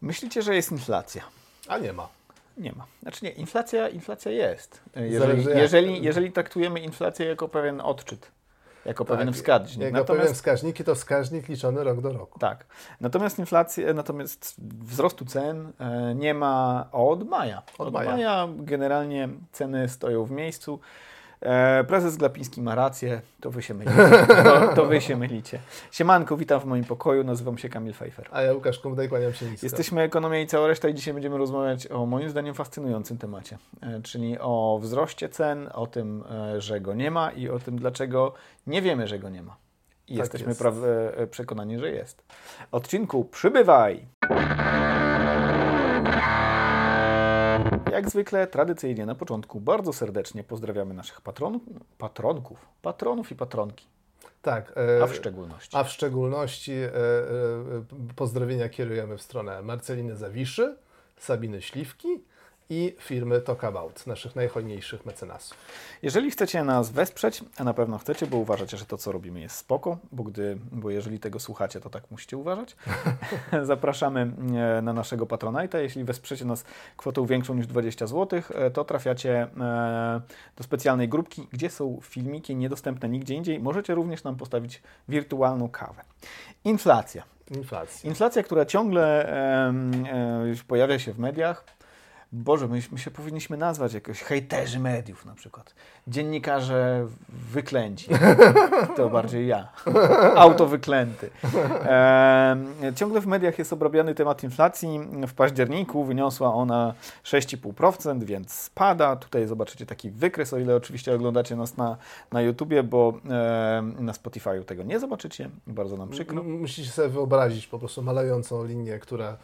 Myślicie, że jest inflacja? A nie ma. Nie ma. Znaczy nie, inflacja, inflacja jest. Jeżeli, jeżeli, jeżeli traktujemy inflację jako pewien odczyt, jako pewien Tak, wskaźnik. Jako pewien wskaźnik i to wskaźnik liczony rok do roku. Tak. Natomiast inflacja, natomiast wzrostu cen e, nie ma od maja. Od maja. generalnie ceny stoją w miejscu. E, prezes Glapiński ma rację, to wy się mylicie. To, to wy się mylicie. Siemanko, witam w moim pokoju, nazywam się Kamil Pfeiffer. A ja Łukasz Kumdaj, kłaniam się nisko. Jesteśmy Ekonomia i cała reszta i dzisiaj będziemy rozmawiać o moim zdaniem fascynującym temacie, e, czyli o wzroście cen, o tym, e, że go nie ma i o tym, dlaczego nie wiemy, że go nie ma. I Tak jesteśmy jest. praw- e, przekonani, że jest. Odcinku przybywaj! Jak zwykle, tradycyjnie na początku bardzo serdecznie pozdrawiamy naszych patronów, patronków, patronów i patronki, Tak. e, a w szczególności. A w szczególności e, e, pozdrowienia kierujemy w stronę Marceliny Zawiszy, Sabiny Śliwki i firmy Talkabout, naszych najhojniejszych mecenasów. Jeżeli chcecie nas wesprzeć, a na pewno chcecie, bo uważacie, że to, co robimy jest spoko, bo, gdy, bo jeżeli tego słuchacie, to tak musicie uważać, zapraszamy e, na naszego Patronite'a. Jeśli wesprzecie nas kwotą większą niż 20 zł, e, to trafiacie e, do specjalnej grupki, gdzie są filmiki niedostępne nigdzie indziej. Możecie również nam postawić wirtualną kawę. Inflacja. Inflacja. Inflacja, która ciągle em, e, pojawia się w mediach. Boże, my, my się powinniśmy nazwać jakoś hejterzy mediów na przykład. Dziennikarze wyklęci. To bardziej ja. Autowyklęty. Em, ciągle w mediach jest obrabiany temat inflacji. W październiku wyniosła ona 6,5%, więc spada. Tutaj zobaczycie taki wykres, o ile oczywiście oglądacie nas na, na YouTubie, bo em, na Spotify'u tego nie zobaczycie. Bardzo nam przykro. Musicie sobie wyobrazić po prostu malejącą linię, która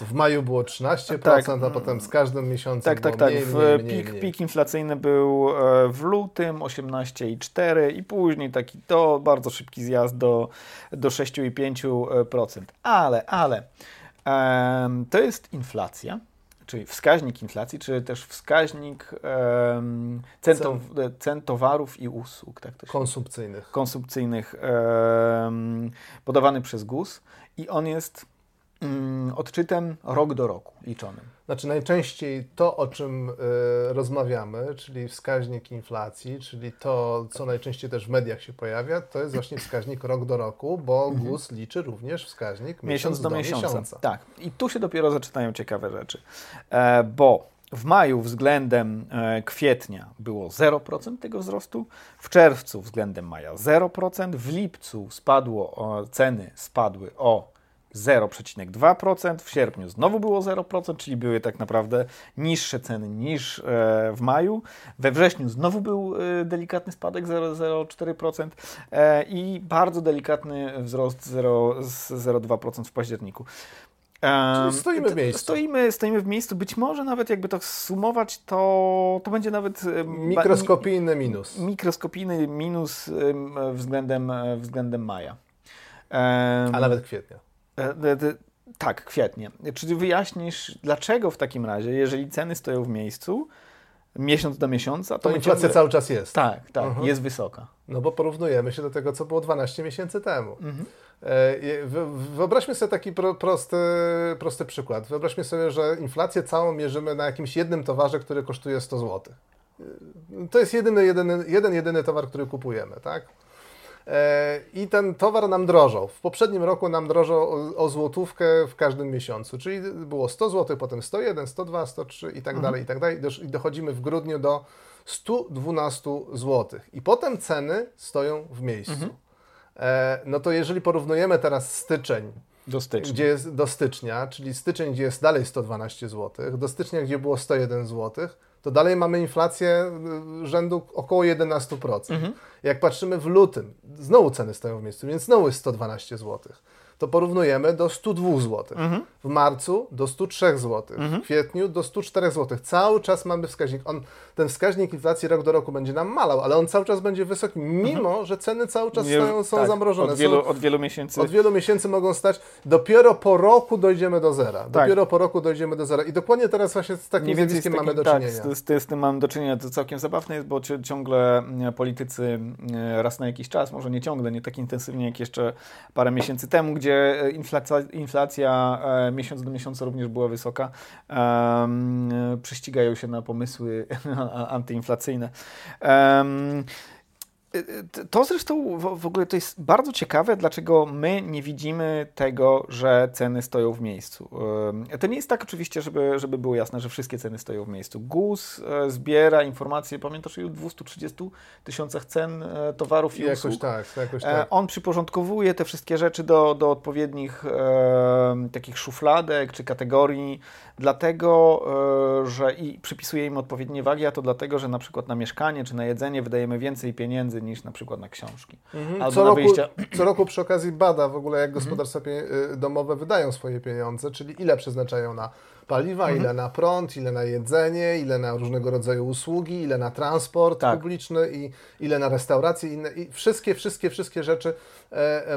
w maju było 13%, Tak. a potem z każdym miesiącem Tak, tak, tak. mniej, mniej, mniej, pik, pik inflacyjny był e, w lutym 18,4 i później taki to bardzo szybki zjazd do, do 6,5%. Ale, ale to jest inflacja, czyli wskaźnik inflacji, czy też wskaźnik em, cen, to, cen towarów i usług, tak to Konsumpcyjnych. konsumpcyjnych em, podawany przez GUS i on jest mm, odczytem rok do roku liczonym. Znaczy najczęściej to, o czym y, rozmawiamy, czyli wskaźnik inflacji, czyli to, co najczęściej też w mediach się pojawia, to jest właśnie wskaźnik rok do roku, bo GUS liczy również wskaźnik miesiąc do, miesiąca. Tak. I tu się dopiero zaczynają ciekawe rzeczy. E, bo w maju względem e, kwietnia było 0% tego wzrostu, w czerwcu względem maja 0%, w lipcu spadło o, ceny spadły o 0,2%, w sierpniu znowu było 0%, czyli były tak naprawdę niższe ceny niż e, w maju. We wrześniu znowu był e, delikatny spadek 0,04% e, i bardzo delikatny wzrost 0 z 0,2% w październiku. Czyli stoimy w miejscu. Stoimy, stoimy w miejscu. Być może nawet jakby to sumować, to, to będzie nawet Mikroskopijny minus. mi- mikroskopijny minus em, względem, względem maja. A nawet kwietnia. E, e, e, Tak, kwietnie. Czy wyjaśnisz, dlaczego w takim razie, jeżeli ceny stoją w miejscu, miesiąc do miesiąca, to To inflacja ciągle- cały czas jest. Tak, tak, Mhm. jest wysoka. No bo porównujemy się do tego, co było 12 miesięcy temu. Mhm. E, Wyobraźmy sobie taki pro, prosty, prosty przykład. Wyobraźmy sobie, że inflację całą mierzymy na jakimś jednym towarze, który kosztuje 100 zł. To jest jedyny, jedyny, jeden, jedyny towar, który kupujemy, tak? E, I ten towar nam drożał. W poprzednim roku nam drożał o, o złotówkę w każdym miesiącu, czyli było 100 zł, potem 101, 102, 103 i tak dalej, i tak dalej. I dochodzimy w grudniu do 112 zł. I potem ceny stoją w miejscu. E, no to jeżeli porównujemy teraz styczeń, Do stycznia. gdzie jest do stycznia, czyli styczeń, gdzie jest dalej 112 zł, do stycznia, gdzie było 101 zł, to dalej mamy inflację y, rzędu około 11%. Mhm. Jak patrzymy w lutym, znowu ceny stoją w miejscu, więc znowu jest 112 zł. To porównujemy do 102 zł. Mhm. W marcu do 103 zł. W kwietniu do 104 zł. Cały czas mamy wskaźnik. On, ten wskaźnik inflacji rok do roku będzie nam malał, ale on cały czas będzie wysoki, mimo że ceny cały czas Nie- stoją, są tak, zamrożone. Od wielu, są, od wielu miesięcy. od wielu miesięcy mogą stać. Dopiero po roku dojdziemy do zera. Tak. Dopiero po roku dojdziemy do zera. I dokładnie teraz właśnie z takim zjawiskiem mamy do tak, czynienia. z, z, z tym mamy do czynienia. To całkiem zabawne jest, bo ci- ciągle e, politycy e, raz na jakiś czas, może nie ciągle, nie tak intensywnie jak jeszcze parę miesięcy temu, gdzie gdzie inflacja, inflacja miesiąc do miesiąca również była wysoka, prześcigają się na pomysły antyinflacyjne. To zresztą w ogóle to jest bardzo ciekawe, dlaczego my nie widzimy tego, że ceny stoją w miejscu. To nie jest tak oczywiście, żeby, żeby było jasne, że wszystkie ceny stoją w miejscu. GUS zbiera informacje, pamiętasz o 230 tysiącach cen towarów i jakoś usług? Tak, jakoś e, tak. On przyporządkowuje te wszystkie rzeczy do, do odpowiednich e, takich szufladek czy kategorii, dlatego, e, że i przypisuje im odpowiednie wagi, a to dlatego, że na przykład na mieszkanie czy na jedzenie wydajemy więcej pieniędzy niż na przykład na książki. Mhm. Albo co, na roku, wyjścia... co roku przy okazji bada w ogóle, jak mhm. gospodarstwa mhm. domowe wydają swoje pieniądze, czyli ile przeznaczają na paliwa, mhm. ile na prąd, ile na jedzenie, ile na różnego rodzaju usługi, ile na transport tak. publiczny i ile na restauracje, inne, i wszystkie, wszystkie, wszystkie rzeczy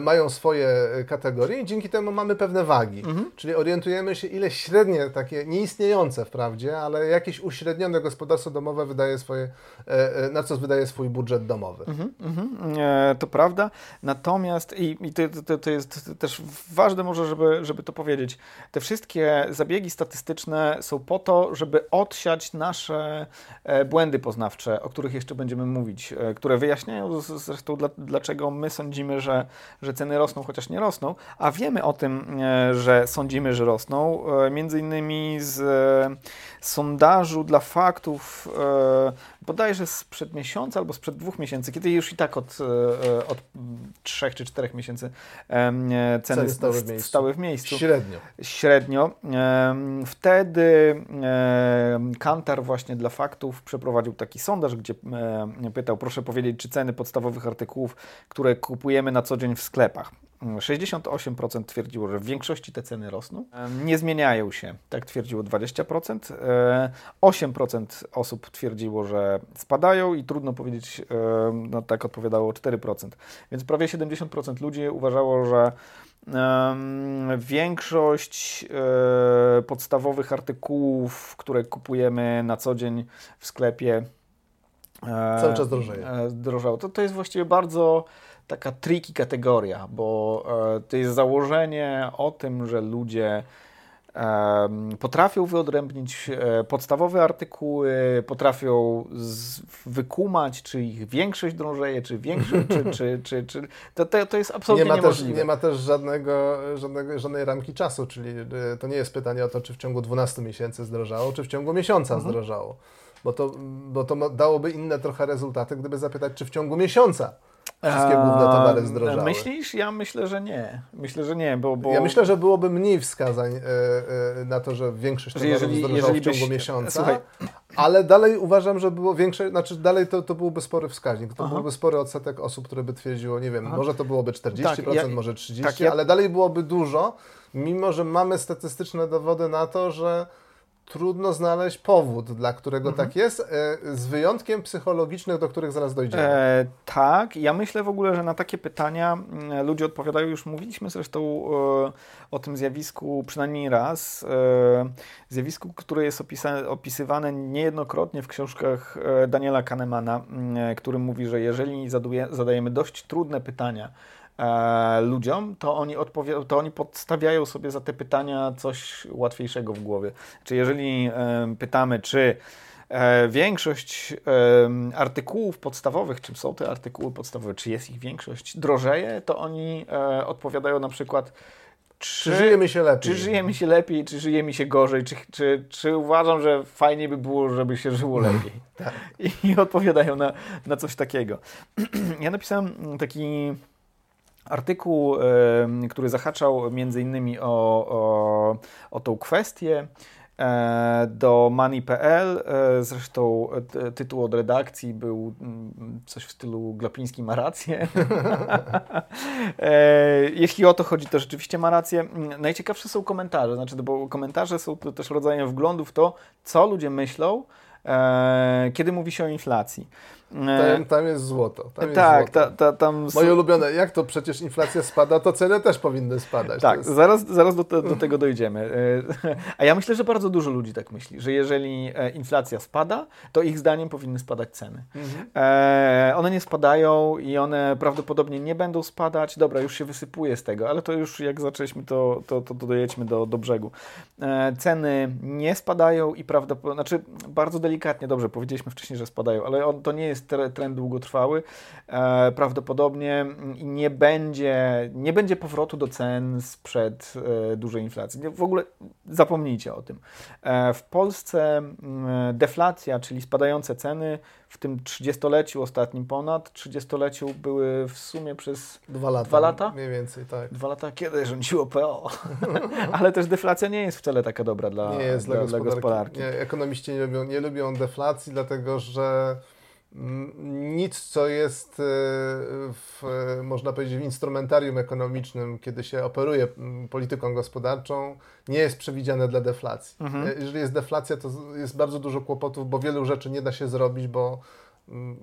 mają swoje kategorie i dzięki temu mamy pewne wagi. Mhm. Czyli orientujemy się, ile średnie, takie nieistniejące wprawdzie, ale jakieś uśrednione gospodarstwo domowe wydaje swoje, e, e na co wydaje swój budżet domowy. Mhm, mhm. e, to prawda. Natomiast, i, i to, to, to jest też ważne może, żeby, żeby to powiedzieć, te wszystkie zabiegi statystyczne są po to, żeby odsiać nasze e, błędy poznawcze, o których jeszcze będziemy mówić, e, które wyjaśniają zresztą dlaczego my sądzimy, że, że ceny rosną, chociaż nie rosną, a wiemy o tym, e, że sądzimy, że rosną, między innymi z sondażu dla faktów bodajże sprzed miesiąca albo sprzed dwóch miesięcy, kiedy już i tak od, e, od trzech czy czterech miesięcy ceny, ceny stały, w miejscu. stały w miejscu. Średnio. Średnio. Wtedy Kantar właśnie dla faktów przeprowadził taki sondaż, gdzie pytał, proszę powiedzieć, czy ceny podstawowych artykułów, które kupujemy na co dzień w sklepach, 68% twierdziło, że w większości te ceny rosną. Nie zmieniają się, tak twierdziło 20%. 8% osób twierdziło, że spadają i trudno powiedzieć, no tak odpowiadało 4%. Więc prawie 70% ludzi uważało, że większość e, podstawowych artykułów, które kupujemy na co dzień w sklepie, cały czas drożeje. E, drożało. To, to jest właściwie bardzo taka tricky kategoria, bo e, to jest założenie o tym, że ludzie potrafią wyodrębnić e, podstawowe artykuły, potrafią wykumać, czy ich większość drążeje, czy większość, czy, czy, czy, czy to, to, to jest absolutnie nie ma niemożliwe. Też, nie ma też żadnego, żadnego, żadnej ramki czasu, czyli e, to nie jest pytanie o to, czy w ciągu 12 miesięcy zdrożało, czy w ciągu miesiąca mhm. zdrożało. Bo to, bo to dałoby inne trochę rezultaty, gdyby zapytać, czy w ciągu miesiąca wszystkie główne towary zdrożały. Myślisz? Ja myślę, że nie. Myślę, że nie, bo... bo... Ja myślę, że byłoby mniej wskazań e, e, na to, że większość towarów jeżeli, zdrożało jeżeli w ciągu byś... miesiąca, Słuchaj. ale dalej uważam, że było większe, znaczy dalej to, to byłby spory wskaźnik, to Aha. byłby spory odsetek osób, które by twierdziło, nie wiem, Aha. może to byłoby 40%, tak, ja, może 30%, tak, ja... ale dalej byłoby dużo, mimo że mamy statystyczne dowody na to, że trudno znaleźć powód, dla którego mhm. tak jest, e, z wyjątkiem psychologicznych, do których zaraz dojdziemy. E, tak, ja myślę w ogóle, że na takie pytania mm, ludzie odpowiadają, już mówiliśmy zresztą e, o tym zjawisku przynajmniej raz, e, zjawisku, które jest opisa, opisywane niejednokrotnie w książkach e, Daniela Kahnemana, mm, który mówi, że jeżeli zaduje, zadajemy dość trudne pytania, e, ludziom, to oni, odpowie- to oni podstawiają sobie za te pytania coś łatwiejszego w głowie. Czy jeżeli e, pytamy, czy e, większość e, artykułów podstawowych, czym są te artykuły podstawowe, czy jest ich większość, drożeje, to oni e, odpowiadają na przykład czy, czy żyje mi się lepiej? Czy żyje mi się lepiej, czy żyje mi się gorzej, czy, czy, czy uważam, że fajnie by było, żeby się żyło lepiej. tak. I, I odpowiadają na, na coś takiego. ja napisałem taki artykuł, który zahaczał między innymi o, o, o tą kwestię e, do Money.pl. E, zresztą tytuł od redakcji był mm, coś w stylu Glapiński ma rację. E, jeśli o to chodzi, to rzeczywiście ma rację. Najciekawsze są komentarze, znaczy, bo komentarze są też rodzajem wglądu w to, co ludzie myślą, kiedy mówi się o inflacji. Tam, tam jest złoto. Tam jest tak, złoto. Ta, ta, tam... Moje ulubione, jak to przecież inflacja spada, to ceny też powinny spadać. Tak, jest... zaraz, zaraz do, te, do, tego dojdziemy. A ja myślę, że bardzo dużo ludzi tak myśli, że jeżeli inflacja spada, to ich zdaniem powinny spadać ceny. Mhm. one nie spadają i one prawdopodobnie nie będą spadać. Dobra, już się wysypuje z tego, ale to już jak zaczęliśmy, to, to, to dojedźmy do, do brzegu. ceny nie spadają i prawdopodobnie, znaczy bardzo delikatnie, dobrze, powiedzieliśmy wcześniej, że spadają, ale on, to nie jest trend długotrwały. E, prawdopodobnie nie będzie, nie będzie powrotu do cen sprzed e, dużej inflacji. W ogóle zapomnijcie o tym. E, w Polsce deflacja, czyli spadające ceny, w tym 30-leciu ostatnim ponad, 30-leciu były w sumie przez dwa lata. Dwa lata? Mniej więcej, tak. Dwa lata, kiedy rządziło PO. Ale też deflacja nie jest wcale taka dobra dla, nie jest dla, dla, gospodarki. gospodarki. Nie, ekonomiści nie lubią, nie lubią deflacji, dlatego że nic, co jest, e, w, można powiedzieć, w instrumentarium ekonomicznym, kiedy się operuje polityką gospodarczą, nie jest przewidziane dla deflacji. Mhm. E, jeżeli jest deflacja, to jest bardzo dużo kłopotów, bo wielu rzeczy nie da się zrobić, bo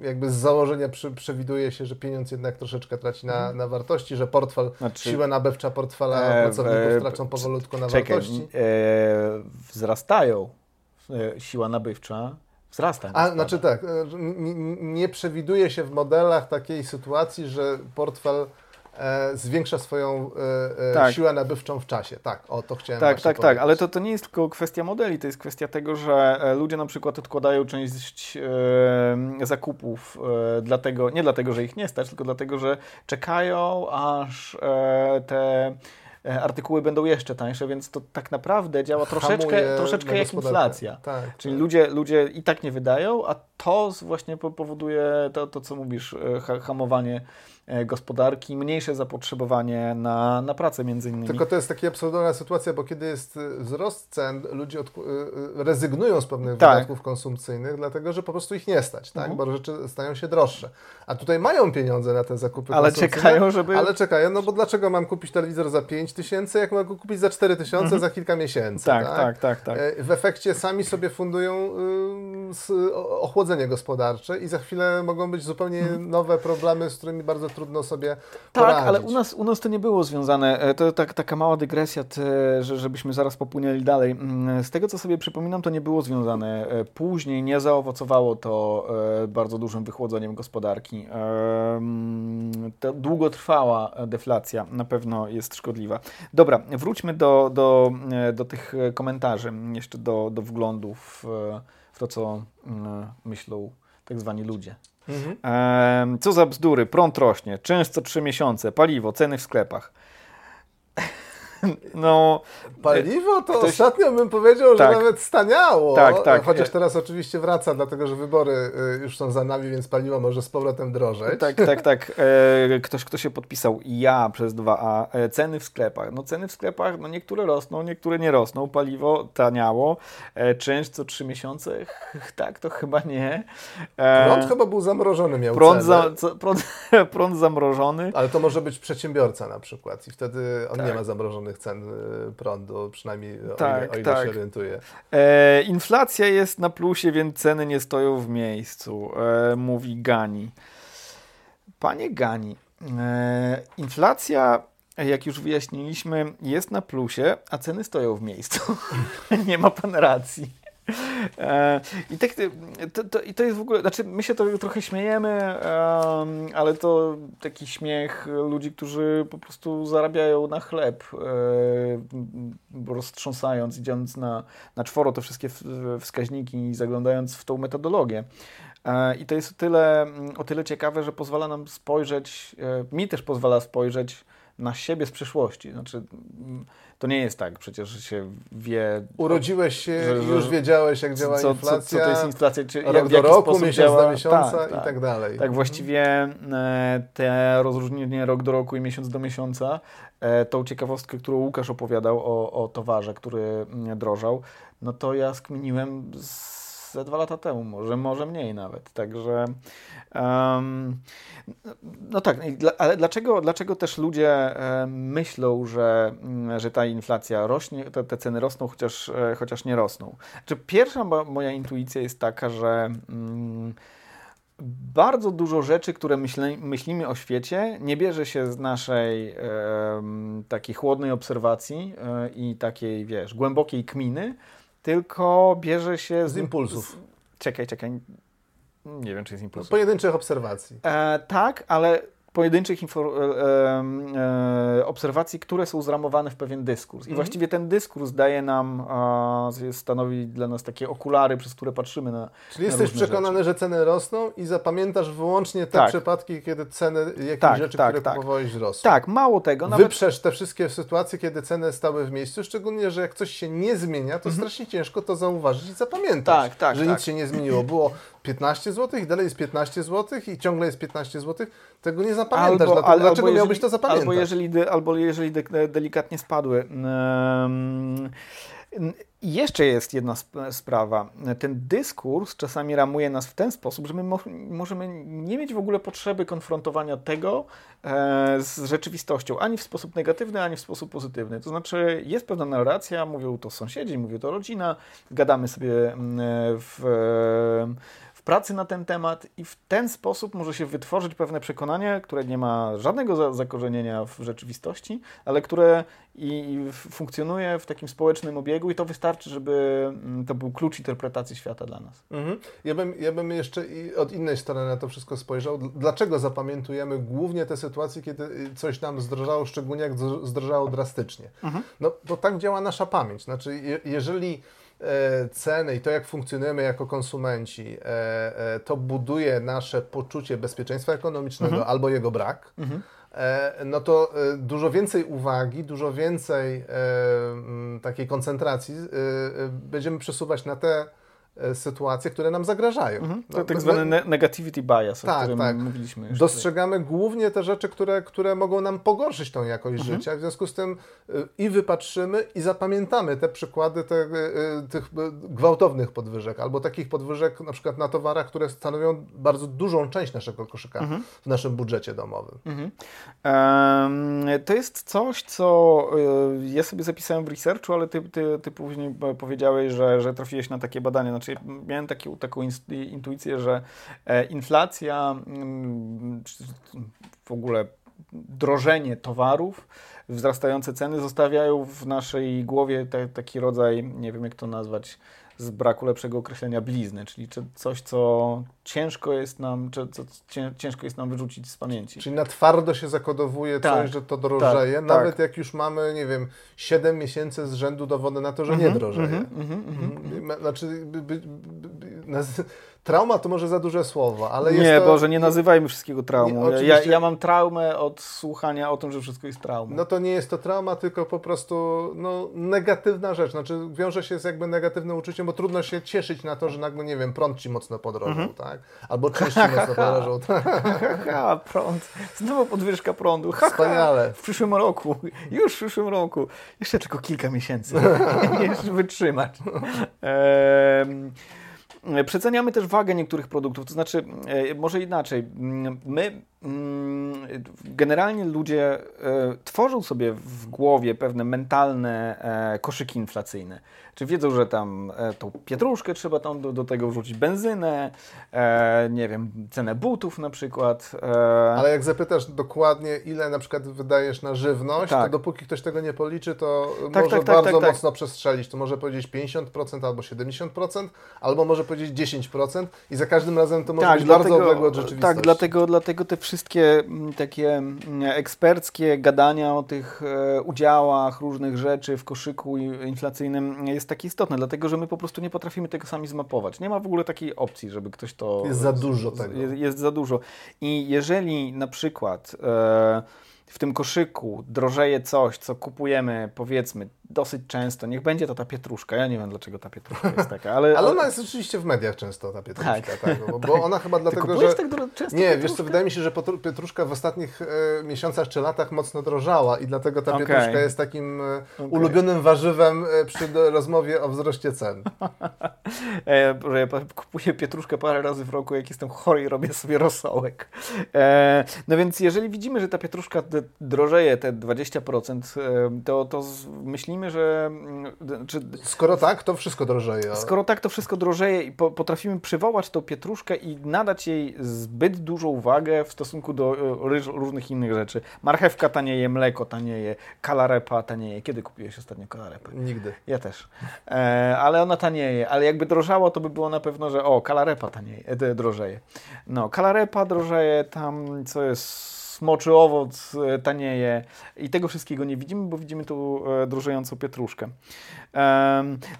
jakby z założenia przy, przewiduje się, że pieniądz jednak troszeczkę traci na, mhm. na wartości, że portfel, znaczy, siła nabywcza portfela e, pracowników e, tracą powolutku na czekaj, wartości. E, wzrastają e, siła nabywcza, wzrasta. A, znaczy tak, e, nie przewiduje się w modelach takiej sytuacji, że portfel e, zwiększa swoją e, e, tak. siłę nabywczą w czasie. Tak, o to chciałem Tak, tak, powiedzieć. tak, ale to, to nie jest tylko kwestia modeli, to jest kwestia tego, że e, ludzie na przykład odkładają część e, zakupów dlatego, nie dlatego, że ich nie stać, tylko dlatego, że czekają, aż te artykuły będą jeszcze tańsze, więc to tak naprawdę działa troszeczkę, troszeczkę jak inflacja. Tak, Czyli tak. Ludzie, ludzie i tak nie wydają, a to właśnie powoduje to, to co mówisz, e, hamowanie E, gospodarki, mniejsze zapotrzebowanie na, na pracę między innymi. Tylko to jest taka absurdalna sytuacja, bo kiedy jest e, wzrost cen, ludzie od, e, rezygnują z pewnych tak. wydatków konsumpcyjnych, dlatego że po prostu ich nie stać, tak? Mhm. bo rzeczy stają się droższe. A tutaj mają pieniądze na te zakupy Ale czekają, żeby... Ale czekają, no bo dlaczego mam kupić telewizor za 5 tysięcy, jak mogę kupić za 4 tysiące mhm. za kilka miesięcy? Tak, tak, tak, tak, tak. W efekcie sami sobie fundują y, ochłodzenie gospodarcze i za chwilę mogą być zupełnie mhm. nowe problemy, z którymi bardzo trudno sobie tak, poradzić. ale u nas, u nas to nie było związane. E, to tak, taka mała dygresja, że, żebyśmy zaraz popłynęli dalej. Mm, z tego, co sobie przypominam, to nie było związane. E, później nie zaowocowało to e, bardzo dużym wychłodzeniem gospodarki. Mm, to długotrwała deflacja na pewno jest szkodliwa. Dobra, wróćmy do, do, do tych komentarzy, jeszcze do, do wglądów w to, co mm, myślą tak zwani ludzie. Mhm. Co za bzdury, prąd rośnie, często trzy miesiące, paliwo, ceny w sklepach. No, Paliwo to ktoś... ostatnio bym powiedział, tak. że nawet staniało. Tak, tak. Chociaż teraz oczywiście wraca, dlatego że wybory y, już są za nami, więc paliwo może z powrotem drożeć. Tak, tak, tak. E, ktoś, kto się podpisał ja przez 2A. E, ceny w sklepach. No ceny w sklepach, no niektóre rosną, niektóre nie rosną. Paliwo taniało. E, czynsz co trzy miesiące? Tak, to chyba nie. Prąd chyba był zamrożony, miał prąd, za, prąd, prąd zamrożony. Ale to może być przedsiębiorca na przykład i wtedy on tak. nie ma zamrożonych cen y, prądu, przynajmniej tak, o ile, o ile tak. się orientuję. E, inflacja jest na plusie, więc ceny nie stoją w miejscu, e, mówi Gani. Panie Gani, e, inflacja jak już wyjaśniliśmy, jest na plusie, a ceny stoją w miejscu. nie ma pan racji. E, I tak, to, to, I to jest w ogóle, znaczy my się to trochę śmiejemy, ale to taki śmiech ludzi, którzy po prostu zarabiają na chleb, e, roztrząsając, idąc na, na czworo te wszystkie wskaźniki i zaglądając w tą metodologię. E, I to jest o tyle, o tyle ciekawe, że pozwala nam spojrzeć, mi też pozwala spojrzeć na siebie z przeszłości. Znaczy, to nie jest tak, przecież się wie... Urodziłeś się że, i już wiedziałeś, jak działa co, inflacja. Co, co to jest inflacja, czy rok jak, do roku, miesiąc działa. do miesiąca tak, i tak, tak dalej. Tak, właściwie e, te rozróżnienie rok do roku i miesiąc do miesiąca, e, tą ciekawostkę, którą Łukasz opowiadał o, o towarze, który drożał, no to ja skminiłem z ze dwa lata temu, może, może mniej nawet. Także um, no tak, ale dlaczego, dlaczego też ludzie myślą, że, mm, że ta inflacja rośnie, te, te ceny rosną, chociaż, e, chociaż nie rosną? Znaczy, pierwsza moja intuicja jest taka, że. Um, bardzo dużo rzeczy, które myślimy o świecie, nie bierze się z naszej e, takiej chłodnej obserwacji e, i takiej, wiesz, głębokiej kminy, tylko bierze się z, z impulsów. Z, czekaj, czekaj. Nie wiem, czy jest impuls. Pojedynczych obserwacji. E, tak, ale pojedynczych e, e, obserwacji, które są zramowane w pewien dyskurs. I mhm. właściwie ten dyskurs daje nam, e, stanowi dla nas takie okulary, przez które patrzymy na Czyli na jesteś przekonany, rzeczy. że ceny rosną i zapamiętasz wyłącznie te tak. przypadki, kiedy ceny jakichś tak, rzeczy, tak, które tak. kupowałeś, rosną. Tak, mało tego. Nawet... Wyprzesz te wszystkie sytuacje, kiedy ceny stały w miejscu, szczególnie, że jak coś się nie zmienia, to mhm. strasznie ciężko to zauważyć i zapamiętać, tak, tak, że nic tak. się nie zmieniło. Było 15 zł i dalej jest 15 zł i ciągle jest 15 zł, tego nie zapamiętasz. Albo, dlatego, albo dlaczego jeżeli, miałbyś to zapamiętać? Albo jeżeli, de, albo jeżeli de, delikatnie spadły. Um, jeszcze jest jedna sprawa. Ten dyskurs czasami ramuje nas w ten sposób, że my mo możemy nie mieć w ogóle potrzeby konfrontowania tego e, z rzeczywistością, ani w sposób negatywny, ani w sposób pozytywny. To znaczy, jest pewna narracja, mówią to sąsiedzi, mówią to rodzina, gadamy sobie mm, w. E, pracy na ten temat i w ten sposób może się wytworzyć pewne przekonanie, które nie ma żadnego zakorzenienia w rzeczywistości, ale które i, funkcjonuje w takim społecznym obiegu i to wystarczy, żeby mm, to był klucz interpretacji świata dla nas. Mhm. Ja, bym, ja bym jeszcze od innej strony na to wszystko spojrzał. Dlaczego zapamiętujemy głównie te sytuacje, kiedy y, coś nam zdrożało, szczególnie jak zdrożało drastycznie? Mhm. No, bo tak działa nasza pamięć. Znaczy, je, jeżeli ceny i to, jak funkcjonujemy jako konsumenci, e, e, to buduje nasze poczucie bezpieczeństwa ekonomicznego mhm. albo jego brak, mhm. no to dużo więcej uwagi, dużo więcej takiej koncentracji będziemy przesuwać na te E, sytuacje, które nam zagrażają. Mhm. To no, tak zwany ne negativity bias, tak, o którym tak. mówiliśmy już. Dostrzegamy tutaj. głównie te rzeczy, które, które mogą nam pogorszyć tą jakość mhm. życia, w związku z tym y, i wypatrzymy i zapamiętamy te przykłady te, y, tych gwałtownych podwyżek, albo takich podwyżek na przykład na towarach, które stanowią bardzo dużą część naszego koszyka mhm. w naszym budżecie domowym. Um, to jest coś, co ja sobie zapisałem w researchu, ale ty, ty, ty później powiedziałeś, że, że trafiłeś na takie badania, znaczy, miałem taki, taką intuicję, że e, inflacja, mm, w ogóle drożenie towarów, wzrastające ceny zostawiają w naszej głowie te, taki rodzaj, nie wiem jak to nazwać, z braku lepszego określenia blizny, czyli coś, co ciężko jest nam, czy co ciężko jest nam wyrzucić z pamięci. Czyli na twardo się zakodowuje tak, coś, że to drożeje, tak, nawet tak. jak już mamy, nie wiem, 7 miesięcy z rzędu dowody na to, że mm -hmm, nie drożeje. Mm -hmm, mm -hmm. Znaczy, by, by, by, Trauma to może za duże słowo, ale nie, jest to... Boże, nie nazywajmy wszystkiego traumą. Nie, ja, ja, mam traumę od słuchania o tym, że wszystko jest traumą. No to nie jest to trauma, tylko po prostu no, negatywna rzecz. Znaczy wiąże się z jakby negatywnym uczuciem, bo trudno się cieszyć na to, że nagle, nie wiem, prąd ci mocno podrożył, mhm. tak? Albo część ci mocno podrożył. Ha, prąd. Znowu podwyżka prądu. Ha, Wspaniale. W przyszłym roku. Już w przyszłym roku. Jeszcze tylko kilka miesięcy. Jeszcze wytrzymać. Ehm... Przeceniamy też wagę niektórych produktów, to znaczy, e, może inaczej, my Mm, generalnie ludzie e, tworzą sobie w głowie pewne mentalne e, koszyki inflacyjne. Czy wiedzą, że tam e, tą pietruszkę trzeba tam do, do tego wrzucić benzynę, nie wiem, cenę butów na przykład. Ale jak zapytasz dokładnie, ile na przykład wydajesz na żywność, tak. to dopóki ktoś tego nie policzy, to tak, może tak, tak, bardzo tak, tak. mocno przestrzelić. To może powiedzieć 50% albo 70%, albo może powiedzieć 10% i za każdym razem to może być dlatego, bardzo odległe od rzeczywistości. Tak, dlatego, dlatego te wszystkie mm, takie mm, eksperckie gadania o tych e, udziałach różnych rzeczy w koszyku inflacyjnym jest takie istotne, dlatego że my po prostu nie potrafimy tego sami zmapować. Nie ma w ogóle takiej opcji, żeby ktoś to... Jest za dużo tego. Jest, jest za dużo. I jeżeli na przykład... E, w tym koszyku drożeje coś, co kupujemy powiedzmy dosyć często, niech będzie to ta pietruszka, ja nie wiem dlaczego ta pietruszka jest taka, ale... ale ona jest oczywiście w mediach często, ta pietruszka, tak, tak bo, bo tak. ona chyba dlatego, że... tak często Nie, wiesz co, wydaje mi się, że pietruszka w ostatnich e, miesiącach czy latach mocno drożała i dlatego ta okay. pietruszka jest takim e, okay. ulubionym warzywem e, przy rozmowie o wzroście cen. e, ja kupuję pietruszkę parę razy w roku, jak jestem chory i robię sobie rosołek. E, no więc jeżeli widzimy, że ta pietruszka drożeje te 20%, e, to, to myślimy myślimy, że... Czy, skoro tak, to wszystko drożeje. Skoro tak, to wszystko drożeje i po, potrafimy przywołać tą pietruszkę i nadać jej zbyt dużą uwagę w stosunku do różnych innych rzeczy. Marchewka tanieje, mleko tanieje, kalarepa tanieje. Kiedy kupiłeś ostatnio kalarepę? Nigdy. Ja też. E, ale ona tanieje. Ale jakby drożało, to by było na pewno, że o, kalarepa tanieje, e, drożeje. No, kalarepa drożeje, tam co jest smoczy owoc e, tanieje i tego wszystkiego nie widzimy, bo widzimy tu e, drożejącą pietruszkę.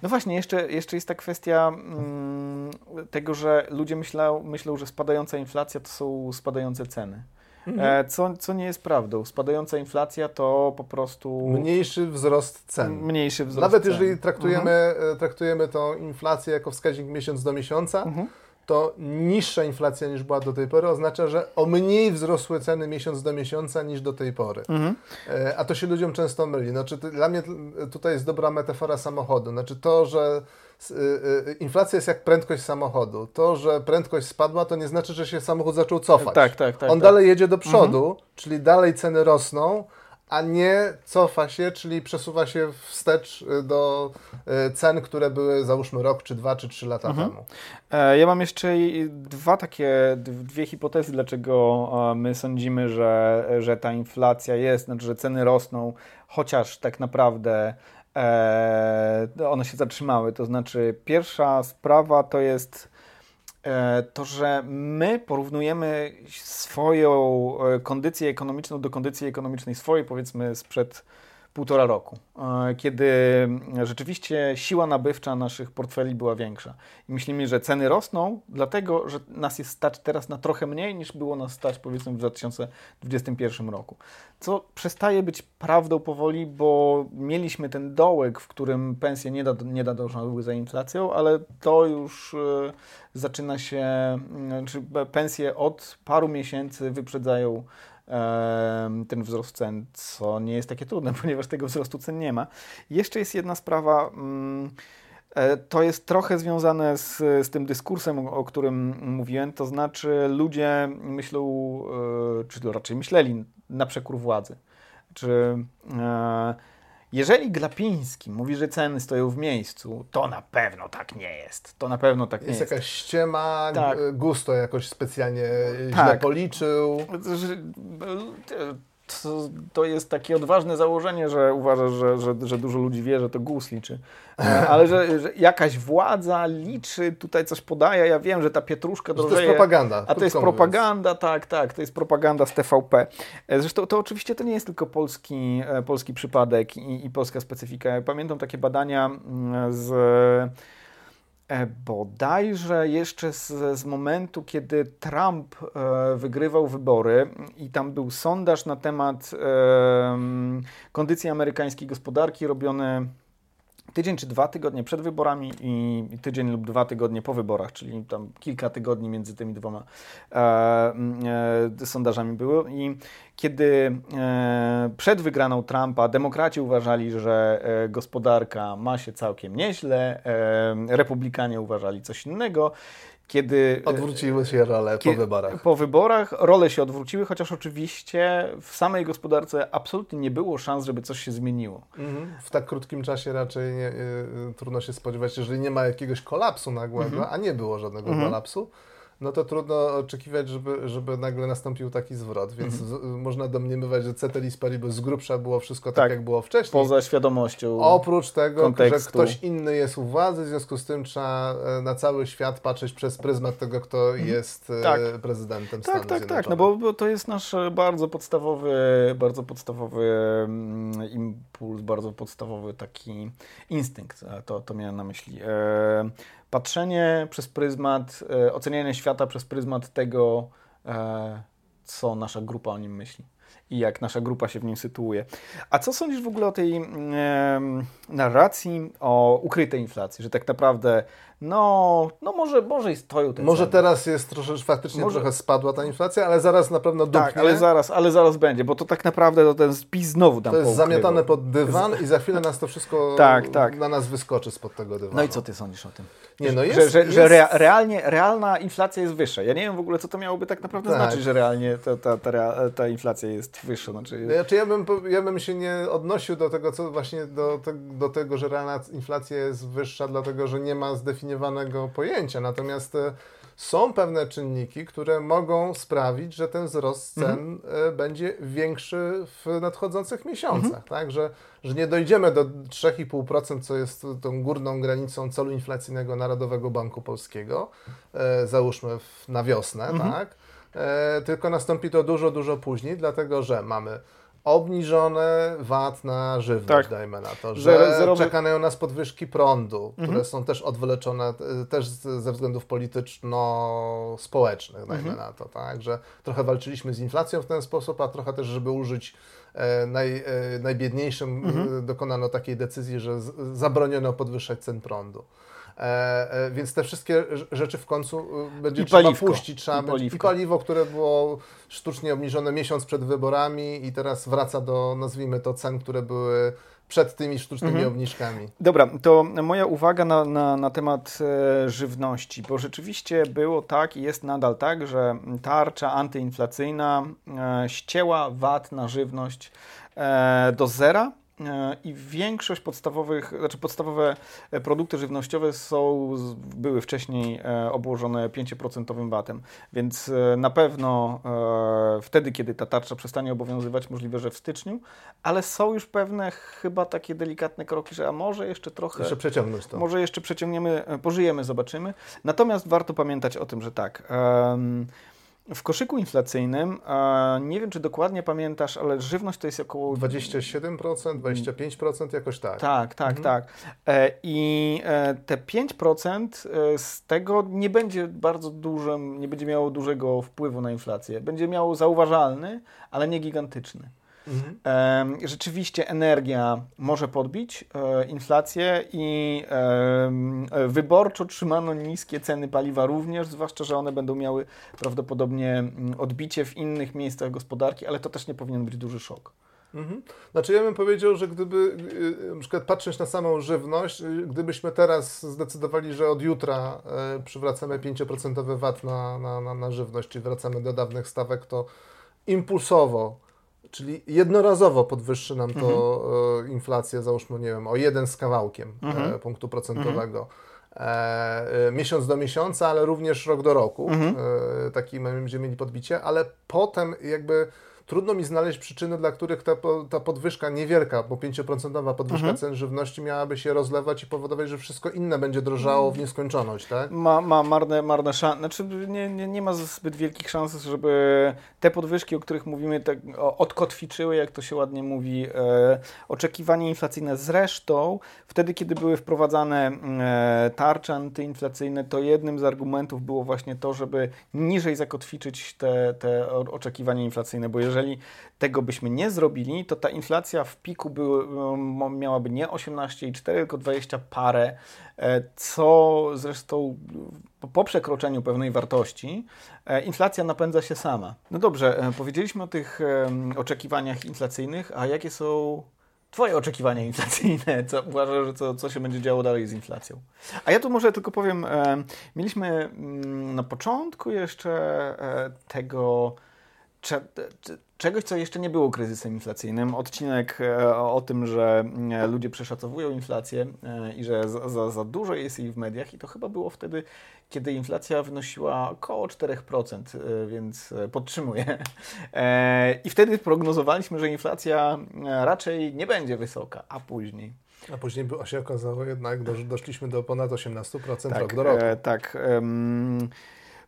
No właśnie, jeszcze, jeszcze jest ta kwestia mm, tego, że ludzie myślą, myślą, że spadająca inflacja to są spadające ceny. Mhm. E, co, co nie jest prawdą. Spadająca inflacja to po prostu. Mniejszy wzrost cen. Mniejszy wzrost Nawet cen. jeżeli traktujemy, mhm. traktujemy tą inflację jako wskaźnik miesiąc do miesiąca, mhm to niższa inflacja niż była do tej pory oznacza, że o mniej wzrosły ceny miesiąc do miesiąca niż do tej pory. Mhm. E, a to się ludziom często myli. Znaczy, dla mnie tutaj jest dobra metafora samochodu. Znaczy to, że y, y, inflacja jest jak prędkość samochodu. To, że prędkość spadła, to nie znaczy, że się samochód zaczął cofać. Tak, tak, tak. On tak. dalej jedzie do przodu, mhm. czyli dalej ceny rosną, a nie cofa się, czyli przesuwa się wstecz y, do y, cen, które były załóżmy rok, czy dwa, czy trzy lata mhm. temu. E, ja mam jeszcze dwa takie, dwie hipotezy, dlaczego e, my sądzimy, że, że ta inflacja jest, znaczy, że ceny rosną, chociaż tak naprawdę e, one się zatrzymały. To znaczy, pierwsza sprawa to jest to, że my porównujemy swoją e, kondycję ekonomiczną do kondycji ekonomicznej swojej, powiedzmy sprzed półtora roku, e, kiedy rzeczywiście siła nabywcza naszych portfeli była większa. I myślimy, że ceny rosną, dlatego że nas jest stać teraz na trochę mniej niż było nas stać powiedzmy w 2021 roku. Co przestaje być prawdą powoli, bo mieliśmy ten dołek, w którym pensje nie, da, nie nadążały za inflacją, ale to już e, zaczyna się, czy pensje od paru miesięcy wyprzedzają ten wzrost cen, co nie jest takie trudne, ponieważ tego wzrostu cen nie ma. Jeszcze jest jedna sprawa. Mm, e, to jest trochę związane z, z tym dyskursem, o którym mówiłem, to znaczy ludzie myślą, e, czy raczej myśleli na przekór władzy. Czy e, jeżeli Glapiński mówi, że ceny stoją w miejscu, to na pewno tak nie jest. To na pewno tak nie jest. Jest jakaś ściema, tak. Gusto jakoś specjalnie tak. źle policzył. To, to, jest takie odważne założenie, że uważasz, że, że, że dużo ludzi wie, że to GUS liczy. Ale że, że, jakaś władza liczy, tutaj coś podaje. Ja wiem, że ta pietruszka drożeje. To jest propaganda. A to jest propaganda, mówiąc. tak, tak. To jest propaganda z TVP. E, zresztą to oczywiście to nie jest tylko polski, e, polski przypadek i, i polska specyfika. Ja pamiętam takie badania mm, z bodajże jeszcze z, z momentu, kiedy Trump e, wygrywał wybory i tam był sondaż na temat e, kondycji amerykańskiej gospodarki robiony tydzień czy dwa tygodnie przed wyborami i tydzień lub dwa tygodnie po wyborach, czyli tam kilka tygodni między tymi dwoma e, e, sondażami było. I kiedy e, przed wygraną Trumpa demokraci uważali, że e, gospodarka ma się całkiem nieźle, e, republikanie uważali coś innego kiedy... E, odwróciły się role po wyborach. Po wyborach role się odwróciły, chociaż oczywiście w samej gospodarce absolutnie nie było szans, żeby coś się zmieniło. Mhm. W tak krótkim czasie raczej nie, y, trudno się spodziewać, jeżeli nie ma jakiegoś kolapsu nagłego, mhm. a nie było żadnego mhm. kolapsu, no to trudno oczekiwać, żeby, żeby nagle nastąpił taki zwrot, więc mhm. można domniemywać, że Ceteris Paribus z grubsza było wszystko tak, tak, jak było wcześniej. Poza świadomością Oprócz tego, kontekstu. że ktoś inny jest u władzy, w związku z tym trzeba e, na cały świat patrzeć przez pryzmat tego, kto mhm. jest e, tak. prezydentem tak, Stanów Tak, tak, no bo, to jest nasz bardzo podstawowy, bardzo podstawowy mm, impuls, bardzo podstawowy taki instynkt, to, to miałem na myśli. Patrzenie przez pryzmat, e, ocenianie świata przez pryzmat tego, e, co nasza grupa o nim myśli i jak nasza grupa się w nim sytuuje. A co sądzisz w ogóle o tej e, narracji o ukrytej inflacji, że tak naprawdę no, no może, może i stoją te Może ceny. teraz jest troszeczkę, faktycznie może... trochę spadła ta inflacja, ale zaraz na pewno dupnie. Tak, ale zaraz, ale zaraz będzie, bo to tak naprawdę to ten spis znowu tam To jest zamiatane pod dywan i za chwilę nas to wszystko tak, tak. na nas wyskoczy spod tego dywanu. No i co ty sądzisz o tym? Nie, no jest, że, że, jest... że realnie, realna inflacja jest wyższa. Ja nie wiem w ogóle, co to miałoby tak naprawdę tak. znaczyć, że realnie ta, ta, ta, ta inflacja jest jest wyższa. Znaczy... Znaczy ja, bym, ja bym się nie odnosił do tego, co właśnie do, te, do tego, że realna inflacja jest wyższa, dlatego że nie ma zdefiniowanego pojęcia. Natomiast e, są pewne czynniki, które mogą sprawić, że ten wzrost cen mhm. będzie większy w nadchodzących miesiącach. Mhm. Tak? Że, że nie dojdziemy do 3,5%, co jest tą górną granicą celu inflacyjnego Narodowego Banku Polskiego, e, załóżmy w, na wiosnę, mhm. tak? E, tylko nastąpi to dużo, dużo później, dlatego że mamy obniżone VAT na żywność, tak. dajmy na to, że Zerowy... czekają nas podwyżki prądu, mhm. które są też odwleczone e, też ze względów polityczno-społecznych, dajmy mhm. na to, tak, że trochę walczyliśmy z inflacją w ten sposób, a trochę też, żeby użyć e, naj, e, najbiedniejszym, mhm. dokonano takiej decyzji, że z, zabroniono podwyższać cen prądu. E, e, więc te wszystkie rzeczy w końcu e, będzie I trzeba paliwko. puścić. Trzeba I, być, I paliwo, które było sztucznie obniżone miesiąc przed wyborami i teraz wraca do, nazwijmy to, cen, które były przed tymi sztucznymi mhm. obniżkami. Dobra, to moja uwaga na, na, na temat e, żywności, bo rzeczywiście było tak i jest nadal tak, że tarcza antyinflacyjna e, ścięła VAT na żywność e, do zera i większość podstawowych, znaczy podstawowe e, produkty żywnościowe są, były wcześniej e, obłożone 5% VAT-em, więc na pewno wtedy, kiedy ta tarcza przestanie obowiązywać, możliwe, że w styczniu, ale są już pewne chyba takie delikatne kroki, że a może jeszcze trochę... Jeszcze przeciągnąć to. Może jeszcze przeciągniemy, pożyjemy, zobaczymy. Natomiast warto pamiętać o tym, że tak... Um, w koszyku inflacyjnym, nie wiem czy dokładnie pamiętasz, ale żywność to jest około 27%, 25%, jakoś tak. Tak, tak, mhm. tak. E, I e, te 5% e, z tego nie będzie bardzo dużym, nie będzie miało dużego wpływu na inflację. Będzie miało zauważalny, ale nie gigantyczny. Mhm. Rzeczywiście energia może podbić e, inflację i wyborczo trzymano niskie ceny paliwa również, zwłaszcza, że one będą miały prawdopodobnie odbicie w innych miejscach gospodarki, ale to też nie powinien być duży szok. Mhm. Znaczy ja bym powiedział, że gdyby y, y, na przykład patrząc na samą żywność, y, gdybyśmy teraz zdecydowali, że od jutra przywracamy 5% VAT na, na, na, na żywność, czyli wracamy do dawnych stawek, to impulsowo czyli jednorazowo podwyższy nam to mhm. E, inflację, załóżmy, nie wiem, o jeden z kawałkiem e, mhm. punktu procentowego. E, e, miesiąc do miesiąca, ale również rok do roku. Mhm. E, taki będziemy mieli podbicie, ale potem jakby trudno mi znaleźć przyczyny, dla których ta, ta podwyżka niewielka, bo 5% podwyżka mhm. cen żywności miałaby się rozlewać i powodować, że wszystko inne będzie drożało w nieskończoność, tak? Ma, ma marne, marne szanse, znaczy nie, nie, nie ma zbyt wielkich szans, żeby te podwyżki, o których mówimy, tak, odkotwiczyły, jak to się ładnie mówi, e, oczekiwania inflacyjne. Zresztą wtedy, kiedy były wprowadzane e, tarcze antyinflacyjne, to jednym z argumentów było właśnie to, żeby niżej zakotwiczyć te, te oczekiwania inflacyjne, bo jeżeli jeżeli tego byśmy nie zrobili, to ta inflacja w piku by, miałaby nie 18,4, tylko 20 parę, e, co zresztą po przekroczeniu pewnej wartości e, inflacja napędza się sama. No dobrze, e, powiedzieliśmy o tych oczekiwaniach inflacyjnych, a jakie są Twoje oczekiwania inflacyjne, co uważasz, że co, co się będzie działo dalej z inflacją? A ja tu może tylko powiem, mieliśmy mm, na początku jeszcze tego czegoś, co jeszcze nie było kryzysem inflacyjnym. Odcinek e, o tym, że e, ludzie przeszacowują inflację e, i że za, za, za dużo jest jej w mediach i to chyba było wtedy, kiedy inflacja wynosiła około 4%, więc podtrzymuję. I wtedy prognozowaliśmy, że inflacja raczej nie będzie wysoka, a później a później się okazało jednak, doszliśmy do ponad 18% tak, rok do roku. Tak. Um,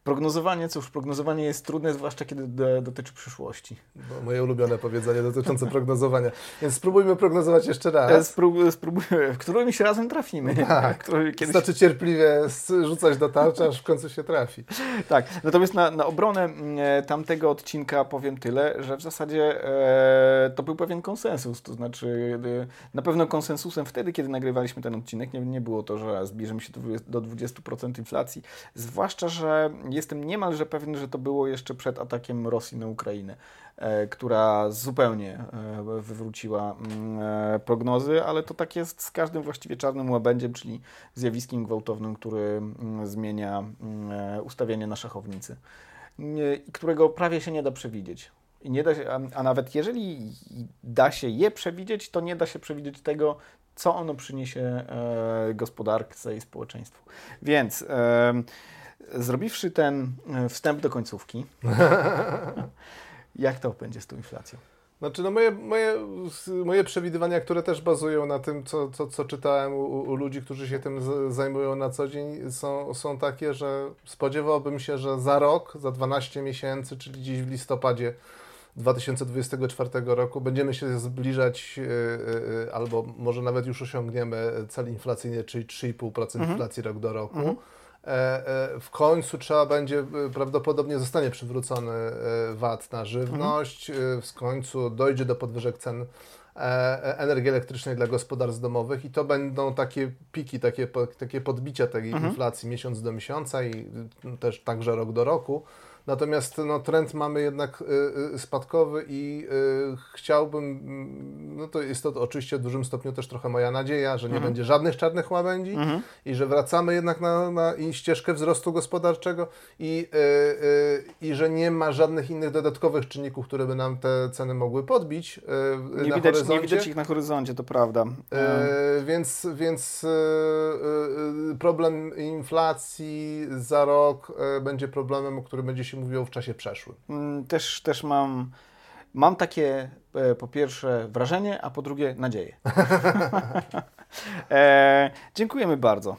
Prognozowanie, cóż, prognozowanie jest trudne, zwłaszcza kiedy dotyczy przyszłości. No, moje ulubione powiedzenie dotyczące prognozowania. Więc spróbujmy prognozować jeszcze raz. E, sprób spróbujmy, w którymś razem trafimy. Tak, który kiedyś... Znaczy cierpliwie rzucać do tarczy, aż w końcu się trafi. Tak, natomiast na, na obronę mm, e, tamtego odcinka powiem tyle, że w zasadzie e, to był pewien konsensus, to znaczy e, na pewno konsensusem wtedy, kiedy nagrywaliśmy ten odcinek, nie, nie było to, że zbliżymy się do 20% inflacji, zwłaszcza, że jestem niemalże pewny, że to było jeszcze przed atakiem Rosji na Ukrainę, e, która zupełnie e, wywróciła mm, e, prognozy, ale to tak jest z każdym właściwie czarnym łabędziem, czyli zjawiskiem gwałtownym, który mm, zmienia mm, ustawienie na szachownicy, którego prawie się nie da przewidzieć. I nie da się, a, a nawet jeżeli da się je przewidzieć, to nie da się przewidzieć tego, co ono przyniesie e, gospodarce i społeczeństwu. Więc e, zrobiwszy ten e, wstęp do końcówki, jak to będzie z tą inflacją? Znaczy, no moje, moje, moje przewidywania, które też bazują na tym, co, co, co czytałem u, u ludzi, którzy się tym zajmują na co dzień, są, są takie, że spodziewałbym się, że za rok, za 12 miesięcy, czyli dziś w listopadzie 2024 roku będziemy się zbliżać yy, yy, albo może nawet już osiągniemy cel inflacyjny, czyli 3,5% mhm. inflacji rok do roku. Mhm. E, e, w końcu trzeba będzie, e, prawdopodobnie zostanie przywrócony VAT na żywność, w końcu dojdzie do podwyżek cen energii elektrycznej dla gospodarstw domowych i to będą takie piki, takie, takie podbicia tej mhm. inflacji miesiąc do miesiąca i też także rok do roku. Natomiast no, trend mamy jednak y, y, spadkowy i y, chciałbym, mm, no to jest to oczywiście w dużym stopniu też trochę moja nadzieja, że nie mhm. będzie żadnych czarnych łabędzi mhm. i że wracamy jednak na, na ścieżkę wzrostu gospodarczego i, i że nie ma żadnych innych dodatkowych czynników, które by nam te ceny mogły podbić nie na widać, horyzoncie. Nie widać ich na horyzoncie, to prawda. więc więc problem inflacji za rok będzie problemem, który będzie się się mówiło w czasie przeszłym. Mm, też, też mam, mam takie e, po pierwsze wrażenie, a po drugie nadzieję. e, dziękujemy bardzo.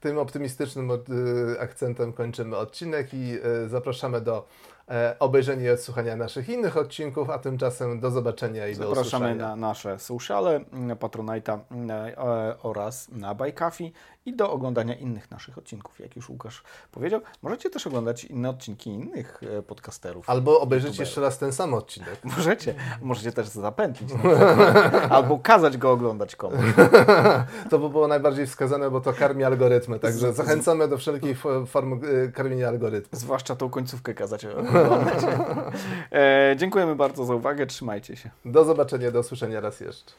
Tym optymistycznym e, akcentem kończymy odcinek i e, zapraszamy do obejrzenie i odsłuchania naszych innych odcinków, a tymczasem do zobaczenia i Zapraszamy do usłyszenia. na nasze sociale, na Patronite'a e, oraz na Bajkafi i do oglądania innych naszych odcinków. Jak już Łukasz powiedział, możecie też oglądać inne odcinki innych e, podcasterów. Albo obejrzeć jeszcze raz ten sam odcinek. Możecie. Możecie też zapętlić. Albo kazać go oglądać komuś. to by było najbardziej wskazane, bo to karmi algorytmy. Także zachęcamy do wszelkich form karmienia algorytmów. Zwłaszcza tą końcówkę kazać oglądać. E, dziękujemy bardzo za uwagę, trzymajcie się. Do zobaczenia, do usłyszenia raz jeszcze.